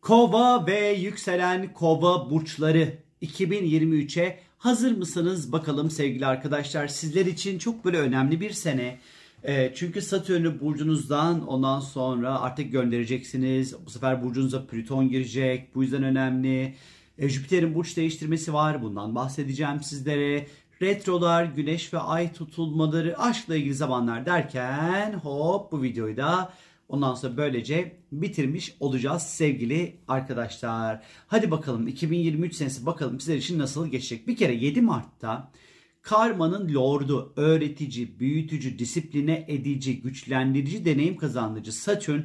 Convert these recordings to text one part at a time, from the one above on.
Kova ve yükselen kova burçları 2023'e hazır mısınız bakalım sevgili arkadaşlar. Sizler için çok böyle önemli bir sene. E, çünkü Satürn'ü burcunuzdan ondan sonra artık göndereceksiniz. Bu sefer burcunuza Plüton girecek. Bu yüzden önemli. E, Jüpiter'in burç değiştirmesi var. Bundan bahsedeceğim sizlere. Retrolar, güneş ve ay tutulmaları, aşkla ilgili zamanlar derken hop bu videoyu da Ondan sonra böylece bitirmiş olacağız sevgili arkadaşlar. Hadi bakalım 2023 senesi bakalım sizler için nasıl geçecek. Bir kere 7 Mart'ta Karma'nın lordu, öğretici, büyütücü, disipline edici, güçlendirici, deneyim kazandırıcı Satürn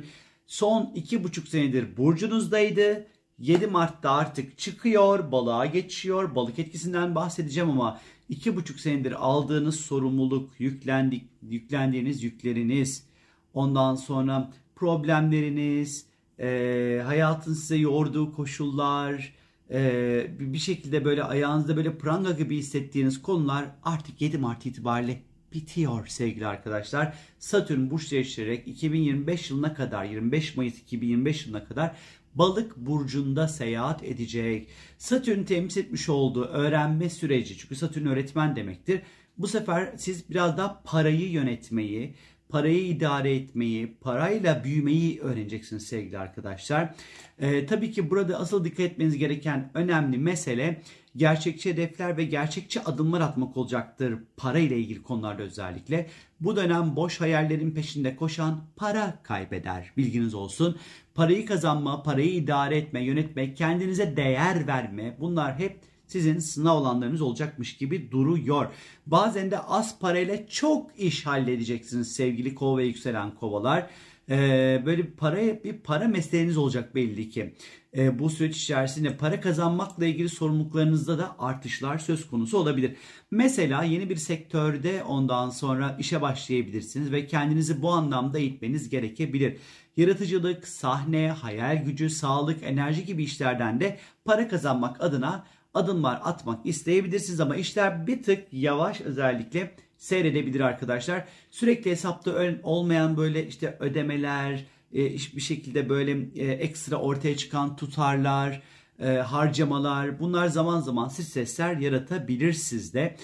son 2,5 senedir burcunuzdaydı. 7 Mart'ta artık çıkıyor, balığa geçiyor. Balık etkisinden bahsedeceğim ama 2,5 senedir aldığınız sorumluluk, yüklendik, yüklendiğiniz yükleriniz, Ondan sonra problemleriniz, e, hayatın size yorduğu koşullar, e, bir şekilde böyle ayağınızda böyle pranga gibi hissettiğiniz konular artık 7 Mart itibariyle bitiyor sevgili arkadaşlar. Satürn burç değiştirerek 2025 yılına kadar 25 Mayıs 2025 yılına kadar balık burcunda seyahat edecek. Satürn temsil etmiş olduğu öğrenme süreci çünkü Satürn öğretmen demektir. Bu sefer siz biraz daha parayı yönetmeyi, parayı idare etmeyi, parayla büyümeyi öğreneceksiniz sevgili arkadaşlar. Ee, tabii ki burada asıl dikkat etmeniz gereken önemli mesele gerçekçi hedefler ve gerçekçi adımlar atmak olacaktır para ile ilgili konularda özellikle. Bu dönem boş hayallerin peşinde koşan para kaybeder. Bilginiz olsun. Parayı kazanma, parayı idare etme, yönetme, kendinize değer verme bunlar hep sizin sınav alanlarınız olacakmış gibi duruyor. Bazen de az parayla çok iş halledeceksiniz sevgili kova ve yükselen kovalar. Ee, böyle bir para bir para mesleğiniz olacak belli ki. Ee, bu süreç içerisinde para kazanmakla ilgili sorumluluklarınızda da artışlar söz konusu olabilir. Mesela yeni bir sektörde ondan sonra işe başlayabilirsiniz ve kendinizi bu anlamda eğitmeniz gerekebilir. Yaratıcılık, sahne, hayal gücü, sağlık, enerji gibi işlerden de para kazanmak adına adımlar atmak isteyebilirsiniz ama işler bir tık yavaş özellikle seyredebilir arkadaşlar. Sürekli hesapta olmayan böyle işte ödemeler, e, bir şekilde böyle e, ekstra ortaya çıkan tutarlar, e, harcamalar bunlar zaman zaman stresler yaratabilir sizde.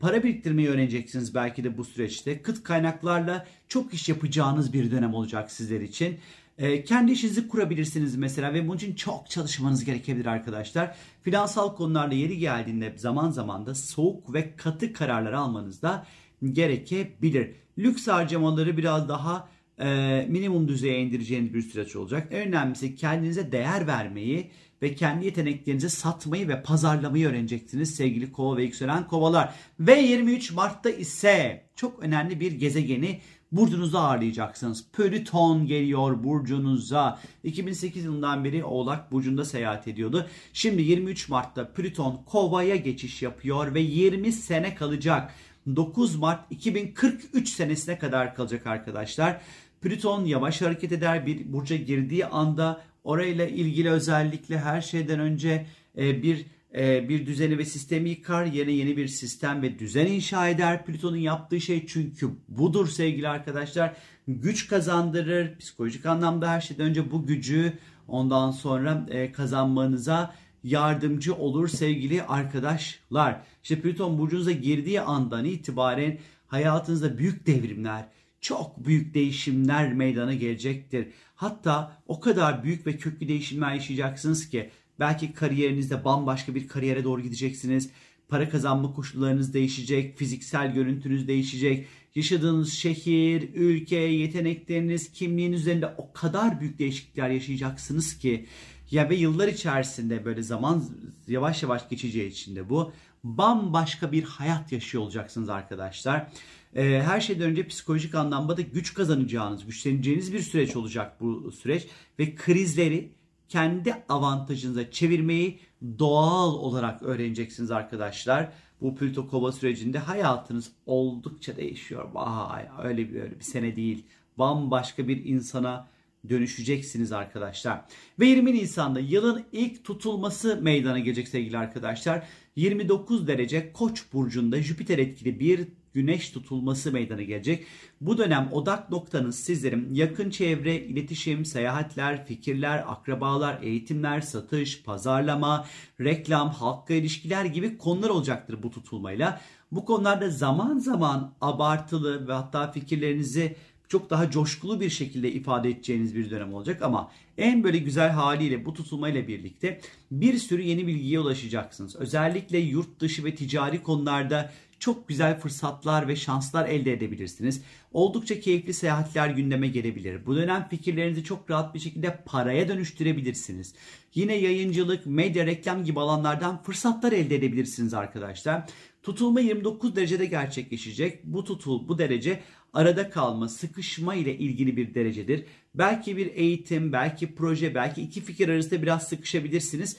Para biriktirmeyi öğreneceksiniz belki de bu süreçte. Kıt kaynaklarla çok iş yapacağınız bir dönem olacak sizler için. E, kendi işinizi kurabilirsiniz mesela ve bunun için çok çalışmanız gerekebilir arkadaşlar. Finansal konularda yeri geldiğinde zaman zaman da soğuk ve katı kararlar almanız da gerekebilir. Lüks harcamaları biraz daha e, minimum düzeye indireceğiniz bir süreç olacak. En önemlisi kendinize değer vermeyi ve kendi yeteneklerinizi satmayı ve pazarlamayı öğreneceksiniz sevgili kova ve yükselen kovalar. Ve 23 Mart'ta ise çok önemli bir gezegeni burcunuza ağırlayacaksınız. Plüton geliyor burcunuza. 2008 yılından beri Oğlak burcunda seyahat ediyordu. Şimdi 23 Mart'ta Plüton Kova'ya geçiş yapıyor ve 20 sene kalacak. 9 Mart 2043 senesine kadar kalacak arkadaşlar. Plüton yavaş hareket eder bir burca girdiği anda orayla ilgili özellikle her şeyden önce e, bir bir düzeni ve sistemi yıkar. Yerine yeni bir sistem ve düzen inşa eder. Plüton'un yaptığı şey çünkü budur sevgili arkadaşlar. Güç kazandırır. Psikolojik anlamda her şeyden önce bu gücü ondan sonra e, kazanmanıza yardımcı olur sevgili arkadaşlar. İşte Plüton burcunuza girdiği andan itibaren hayatınızda büyük devrimler, çok büyük değişimler meydana gelecektir. Hatta o kadar büyük ve köklü değişimler yaşayacaksınız ki Belki kariyerinizde bambaşka bir kariyere doğru gideceksiniz. Para kazanma koşullarınız değişecek, fiziksel görüntünüz değişecek. Yaşadığınız şehir, ülke, yetenekleriniz, kimliğiniz üzerinde o kadar büyük değişiklikler yaşayacaksınız ki ya ve yıllar içerisinde böyle zaman yavaş yavaş geçeceği için de bu bambaşka bir hayat yaşıyor olacaksınız arkadaşlar. Ee, her şeyden önce psikolojik anlamda da güç kazanacağınız, güçleneceğiniz bir süreç olacak bu süreç ve krizleri kendi avantajınıza çevirmeyi doğal olarak öğreneceksiniz arkadaşlar. Bu Plüto Kova sürecinde hayatınız oldukça değişiyor. Vay öyle bir, öyle bir sene değil. Bambaşka bir insana dönüşeceksiniz arkadaşlar. Ve 20 Nisan'da yılın ilk tutulması meydana gelecek sevgili arkadaşlar. 29 derece Koç burcunda Jüpiter etkili bir güneş tutulması meydana gelecek. Bu dönem odak noktanız sizlerin yakın çevre, iletişim, seyahatler, fikirler, akrabalar, eğitimler, satış, pazarlama, reklam, halkla ilişkiler gibi konular olacaktır bu tutulmayla. Bu konularda zaman zaman abartılı ve hatta fikirlerinizi çok daha coşkulu bir şekilde ifade edeceğiniz bir dönem olacak ama en böyle güzel haliyle bu tutulmayla birlikte bir sürü yeni bilgiye ulaşacaksınız. Özellikle yurt dışı ve ticari konularda çok güzel fırsatlar ve şanslar elde edebilirsiniz. Oldukça keyifli seyahatler gündeme gelebilir. Bu dönem fikirlerinizi çok rahat bir şekilde paraya dönüştürebilirsiniz. Yine yayıncılık, medya, reklam gibi alanlardan fırsatlar elde edebilirsiniz arkadaşlar. Tutulma 29 derecede gerçekleşecek. Bu tutul, bu derece arada kalma, sıkışma ile ilgili bir derecedir. Belki bir eğitim, belki proje, belki iki fikir arasında biraz sıkışabilirsiniz.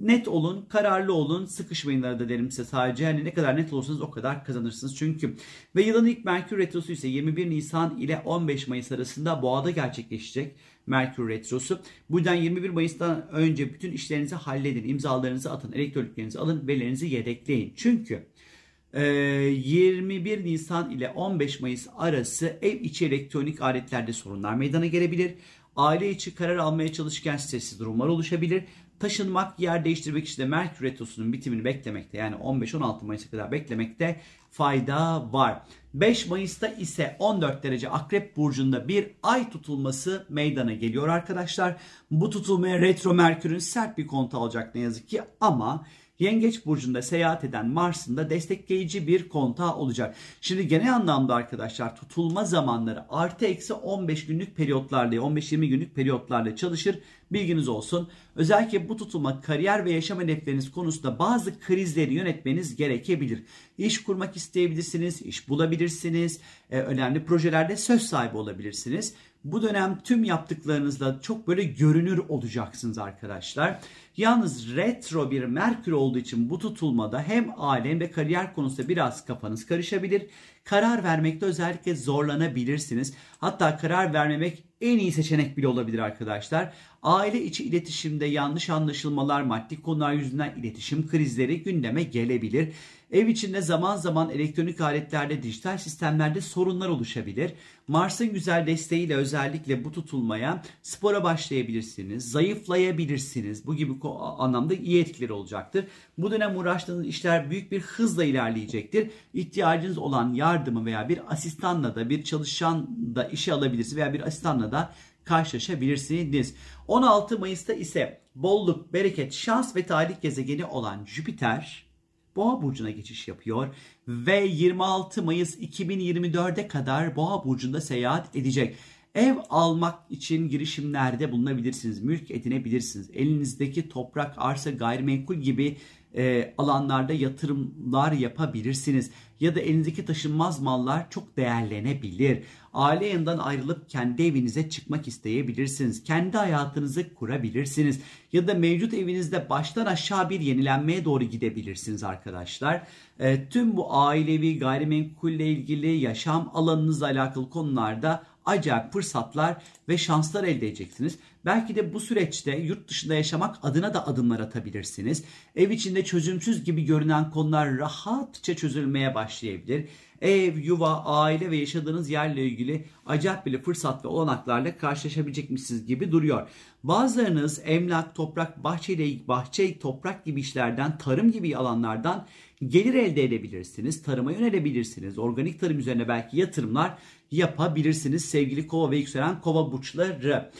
Net olun, kararlı olun, sıkışmayın arada derim size sadece. Yani ne kadar net olursanız o kadar kazanırsınız çünkü. Ve yılın ilk Merkür Retrosu ise 21 Nisan ile 15 Mayıs arasında Boğa'da gerçekleşecek. Merkür Retrosu. Bu yüzden 21 Mayıs'tan önce bütün işlerinizi halledin, imzalarınızı atın, elektroniklerinizi alın, verilerinizi yedekleyin. Çünkü 21 ee, Nisan ile 15 Mayıs arası ev içi elektronik aletlerde sorunlar meydana gelebilir. Aile içi karar almaya çalışırken stresli durumlar oluşabilir. Taşınmak, yer değiştirmek de Merkür Retrosu'nun bitimini beklemekte yani 15-16 Mayıs'a kadar beklemekte fayda var. 5 Mayıs'ta ise 14 derece Akrep Burcu'nda bir ay tutulması meydana geliyor arkadaşlar. Bu tutulmaya retro Merkür'ün sert bir kontu alacak ne yazık ki ama Yengeç burcunda seyahat eden Mars'ın da destekleyici bir kontağı olacak. Şimdi genel anlamda arkadaşlar tutulma zamanları artı eksi 15 günlük periyotlarla 15-20 günlük periyotlarla çalışır. Bilginiz olsun. Özellikle bu tutulma kariyer ve yaşam hedefleriniz konusunda bazı krizleri yönetmeniz gerekebilir. İş kurmak isteyebilirsiniz, iş bulabilirsiniz, e, önemli projelerde söz sahibi olabilirsiniz. Bu dönem tüm yaptıklarınızla çok böyle görünür olacaksınız arkadaşlar. Yalnız retro bir Merkür olduğu için bu tutulmada hem aile ve kariyer konusunda biraz kafanız karışabilir. Karar vermekte özellikle zorlanabilirsiniz. Hatta karar vermemek en iyi seçenek bile olabilir arkadaşlar. Aile içi iletişimde yanlış anlaşılmalar, maddi konular yüzünden iletişim krizleri gündeme gelebilir. Ev içinde zaman zaman elektronik aletlerde, dijital sistemlerde sorunlar oluşabilir. Mars'ın güzel desteğiyle özellikle bu tutulmaya spora başlayabilirsiniz, zayıflayabilirsiniz. Bu gibi anlamda iyi etkileri olacaktır. Bu dönem uğraştığınız işler büyük bir hızla ilerleyecektir. İhtiyacınız olan yardımı veya bir asistanla da bir çalışan da işe alabilirsiniz veya bir asistanla da karşılaşabilirsiniz. 16 Mayıs'ta ise bolluk, bereket, şans ve talih gezegeni olan Jüpiter Boğa burcuna geçiş yapıyor ve 26 Mayıs 2024'e kadar Boğa burcunda seyahat edecek. Ev almak için girişimlerde bulunabilirsiniz. Mülk edinebilirsiniz. Elinizdeki toprak, arsa, gayrimenkul gibi e, alanlarda yatırımlar yapabilirsiniz. Ya da elinizdeki taşınmaz mallar çok değerlenebilir. Aile yanından ayrılıp kendi evinize çıkmak isteyebilirsiniz. Kendi hayatınızı kurabilirsiniz. Ya da mevcut evinizde baştan aşağı bir yenilenmeye doğru gidebilirsiniz arkadaşlar. E, tüm bu ailevi gayrimenkulle ilgili yaşam alanınızla alakalı konularda acayip fırsatlar ve şanslar elde edeceksiniz. Belki de bu süreçte yurt dışında yaşamak adına da adımlar atabilirsiniz. Ev içinde çözümsüz gibi görünen konular rahatça çözülmeye başlayabilir. Ev, yuva, aile ve yaşadığınız yerle ilgili acayip bile fırsat ve olanaklarla karşılaşabilecekmişsiniz gibi duruyor. Bazılarınız emlak, toprak, bahçeyle bahçe, toprak gibi işlerden, tarım gibi alanlardan gelir elde edebilirsiniz. Tarıma yönelebilirsiniz. Organik tarım üzerine belki yatırımlar yapabilirsiniz sevgili kova ve yükselen kova burçları.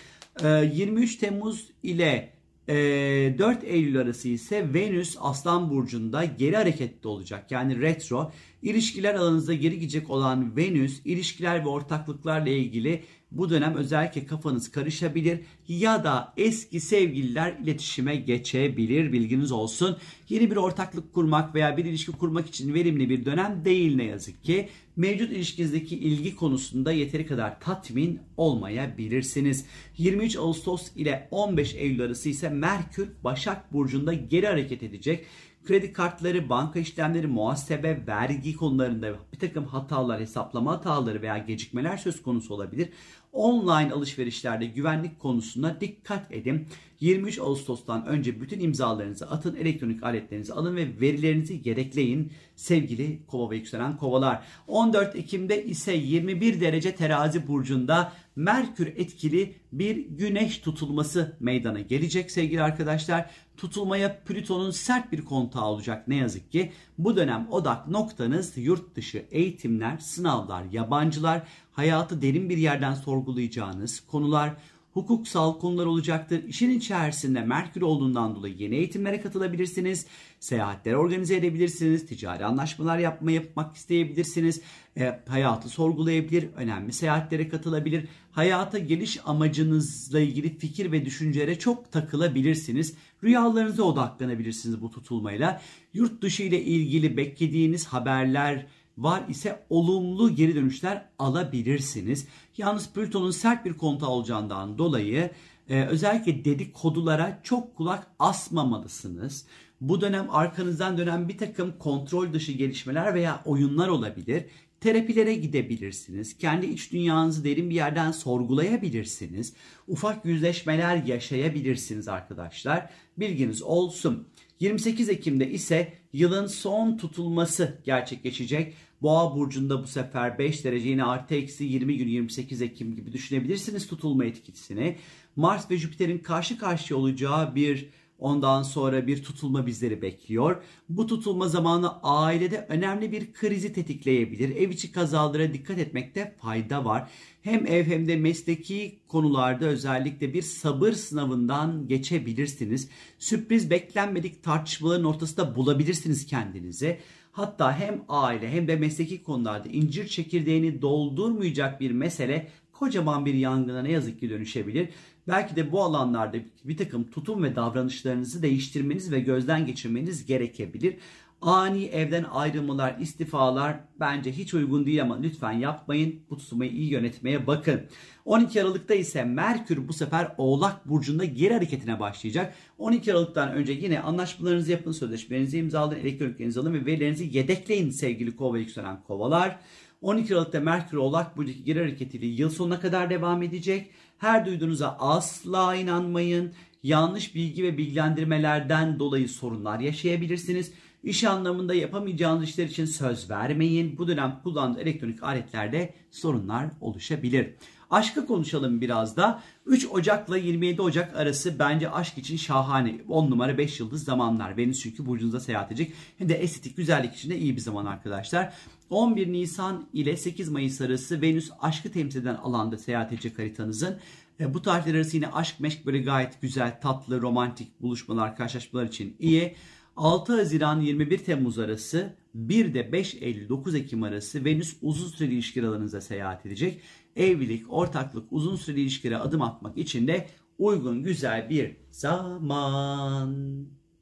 23 ee, Temmuz ile 4 e, Eylül arası ise Venüs Aslan Burcu'nda geri hareketli olacak. Yani retro. İlişkiler alanınızda geri gidecek olan Venüs ilişkiler ve ortaklıklarla ilgili bu dönem özellikle kafanız karışabilir ya da eski sevgililer iletişime geçebilir bilginiz olsun. Yeni bir ortaklık kurmak veya bir ilişki kurmak için verimli bir dönem değil ne yazık ki. Mevcut ilişkinizdeki ilgi konusunda yeteri kadar tatmin olmayabilirsiniz. 23 Ağustos ile 15 Eylül arası ise Merkür Başak Burcu'nda geri hareket edecek kredi kartları, banka işlemleri, muhasebe, vergi konularında bir takım hatalar, hesaplama hataları veya gecikmeler söz konusu olabilir. Online alışverişlerde güvenlik konusunda dikkat edin. 23 Ağustos'tan önce bütün imzalarınızı atın, elektronik aletlerinizi alın ve verilerinizi yedekleyin sevgili kova ve yükselen kovalar. 14 Ekim'de ise 21 derece terazi burcunda Merkür etkili bir güneş tutulması meydana gelecek sevgili arkadaşlar. Tutulmaya Plüton'un sert bir kontağı olacak ne yazık ki. Bu dönem odak noktanız yurt dışı eğitimler, sınavlar, yabancılar, hayatı derin bir yerden sorgulayacağınız konular, hukuksal konular olacaktır. İşin içerisinde Merkür olduğundan dolayı yeni eğitimlere katılabilirsiniz. Seyahatler organize edebilirsiniz. Ticari anlaşmalar yapma, yapmak isteyebilirsiniz. E, hayatı sorgulayabilir. Önemli seyahatlere katılabilir. Hayata geliş amacınızla ilgili fikir ve düşüncelere çok takılabilirsiniz. Rüyalarınıza odaklanabilirsiniz bu tutulmayla. Yurt dışı ile ilgili beklediğiniz haberler, var ise olumlu geri dönüşler alabilirsiniz. Yalnız Plüton'un sert bir kontağı olacağından dolayı e, özellikle dedikodulara çok kulak asmamalısınız. Bu dönem arkanızdan dönen bir takım kontrol dışı gelişmeler veya oyunlar olabilir. Terapilere gidebilirsiniz. Kendi iç dünyanızı derin bir yerden sorgulayabilirsiniz. Ufak yüzleşmeler yaşayabilirsiniz arkadaşlar. Bilginiz olsun. 28 Ekim'de ise yılın son tutulması gerçekleşecek. Boğa burcunda bu sefer 5 derece yine artı eksi 20 gün 28 Ekim gibi düşünebilirsiniz tutulma etkisini. Mars ve Jüpiter'in karşı karşıya olacağı bir Ondan sonra bir tutulma bizleri bekliyor. Bu tutulma zamanı ailede önemli bir krizi tetikleyebilir. Ev içi kazalara dikkat etmekte fayda var. Hem ev hem de mesleki konularda özellikle bir sabır sınavından geçebilirsiniz. Sürpriz beklenmedik tartışmaların ortasında bulabilirsiniz kendinizi. Hatta hem aile hem de mesleki konularda incir çekirdeğini doldurmayacak bir mesele kocaman bir yangına ne yazık ki dönüşebilir. Belki de bu alanlarda bir takım tutum ve davranışlarınızı değiştirmeniz ve gözden geçirmeniz gerekebilir. Ani evden ayrılmalar, istifalar bence hiç uygun değil ama lütfen yapmayın. Bu tutmayı iyi yönetmeye bakın. 12 Aralık'ta ise Merkür bu sefer Oğlak Burcu'nda geri hareketine başlayacak. 12 Aralık'tan önce yine anlaşmalarınızı yapın, sözleşmelerinizi imzalayın, elektroniklerinizi alın ve verilerinizi yedekleyin sevgili kova yükselen kovalar. 12 Aralık'ta Merkür Oğlak Burcu'ndaki geri hareketiyle yıl sonuna kadar devam edecek. Her duyduğunuza asla inanmayın. Yanlış bilgi ve bilgilendirmelerden dolayı sorunlar yaşayabilirsiniz. İş anlamında yapamayacağınız işler için söz vermeyin. Bu dönem kullandığınız elektronik aletlerde sorunlar oluşabilir. Aşkı konuşalım biraz da. 3 Ocak'la 27 Ocak arası bence aşk için şahane. 10 numara 5 yıldız zamanlar. Venüs çünkü burcunuzda seyahat edecek. Hem de estetik güzellik için de iyi bir zaman arkadaşlar. 11 Nisan ile 8 Mayıs arası Venüs aşkı temsil eden alanda seyahat edecek haritanızın. E, bu tarihler arası yine aşk meşk böyle gayet güzel, tatlı, romantik buluşmalar, karşılaşmalar için iyi. 6 Haziran 21 Temmuz arası 1 de 5 Eylül 9 Ekim arası Venüs uzun süreli ilişkiler alanınıza seyahat edecek. Evlilik, ortaklık, uzun süreli ilişkilere adım atmak için de uygun güzel bir zaman.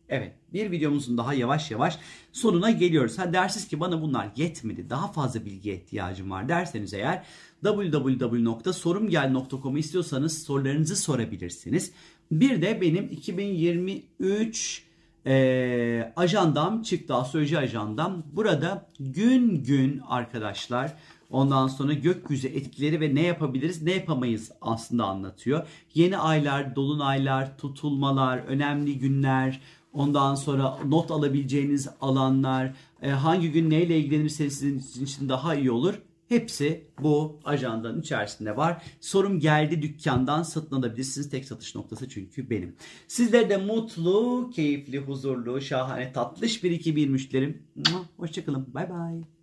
Evet bir videomuzun daha yavaş yavaş sonuna geliyoruz. Ha dersiniz ki bana bunlar yetmedi daha fazla bilgiye ihtiyacım var derseniz eğer www.sorumgel.com'u istiyorsanız sorularınızı sorabilirsiniz. Bir de benim 2023 e, ajandam çıktı astroloji ajandam. Burada gün gün arkadaşlar ondan sonra gökyüzü etkileri ve ne yapabiliriz ne yapamayız aslında anlatıyor. Yeni aylar, dolunaylar, tutulmalar, önemli günler, Ondan sonra not alabileceğiniz alanlar, e, hangi gün neyle ilgilenirseniz sizin için daha iyi olur. Hepsi bu ajandanın içerisinde var. Sorum geldi dükkandan satın alabilirsiniz. Tek satış noktası çünkü benim. Sizlere de mutlu, keyifli, huzurlu, şahane, tatlış bir 2023 dilerim. Hoşçakalın. Bay bay.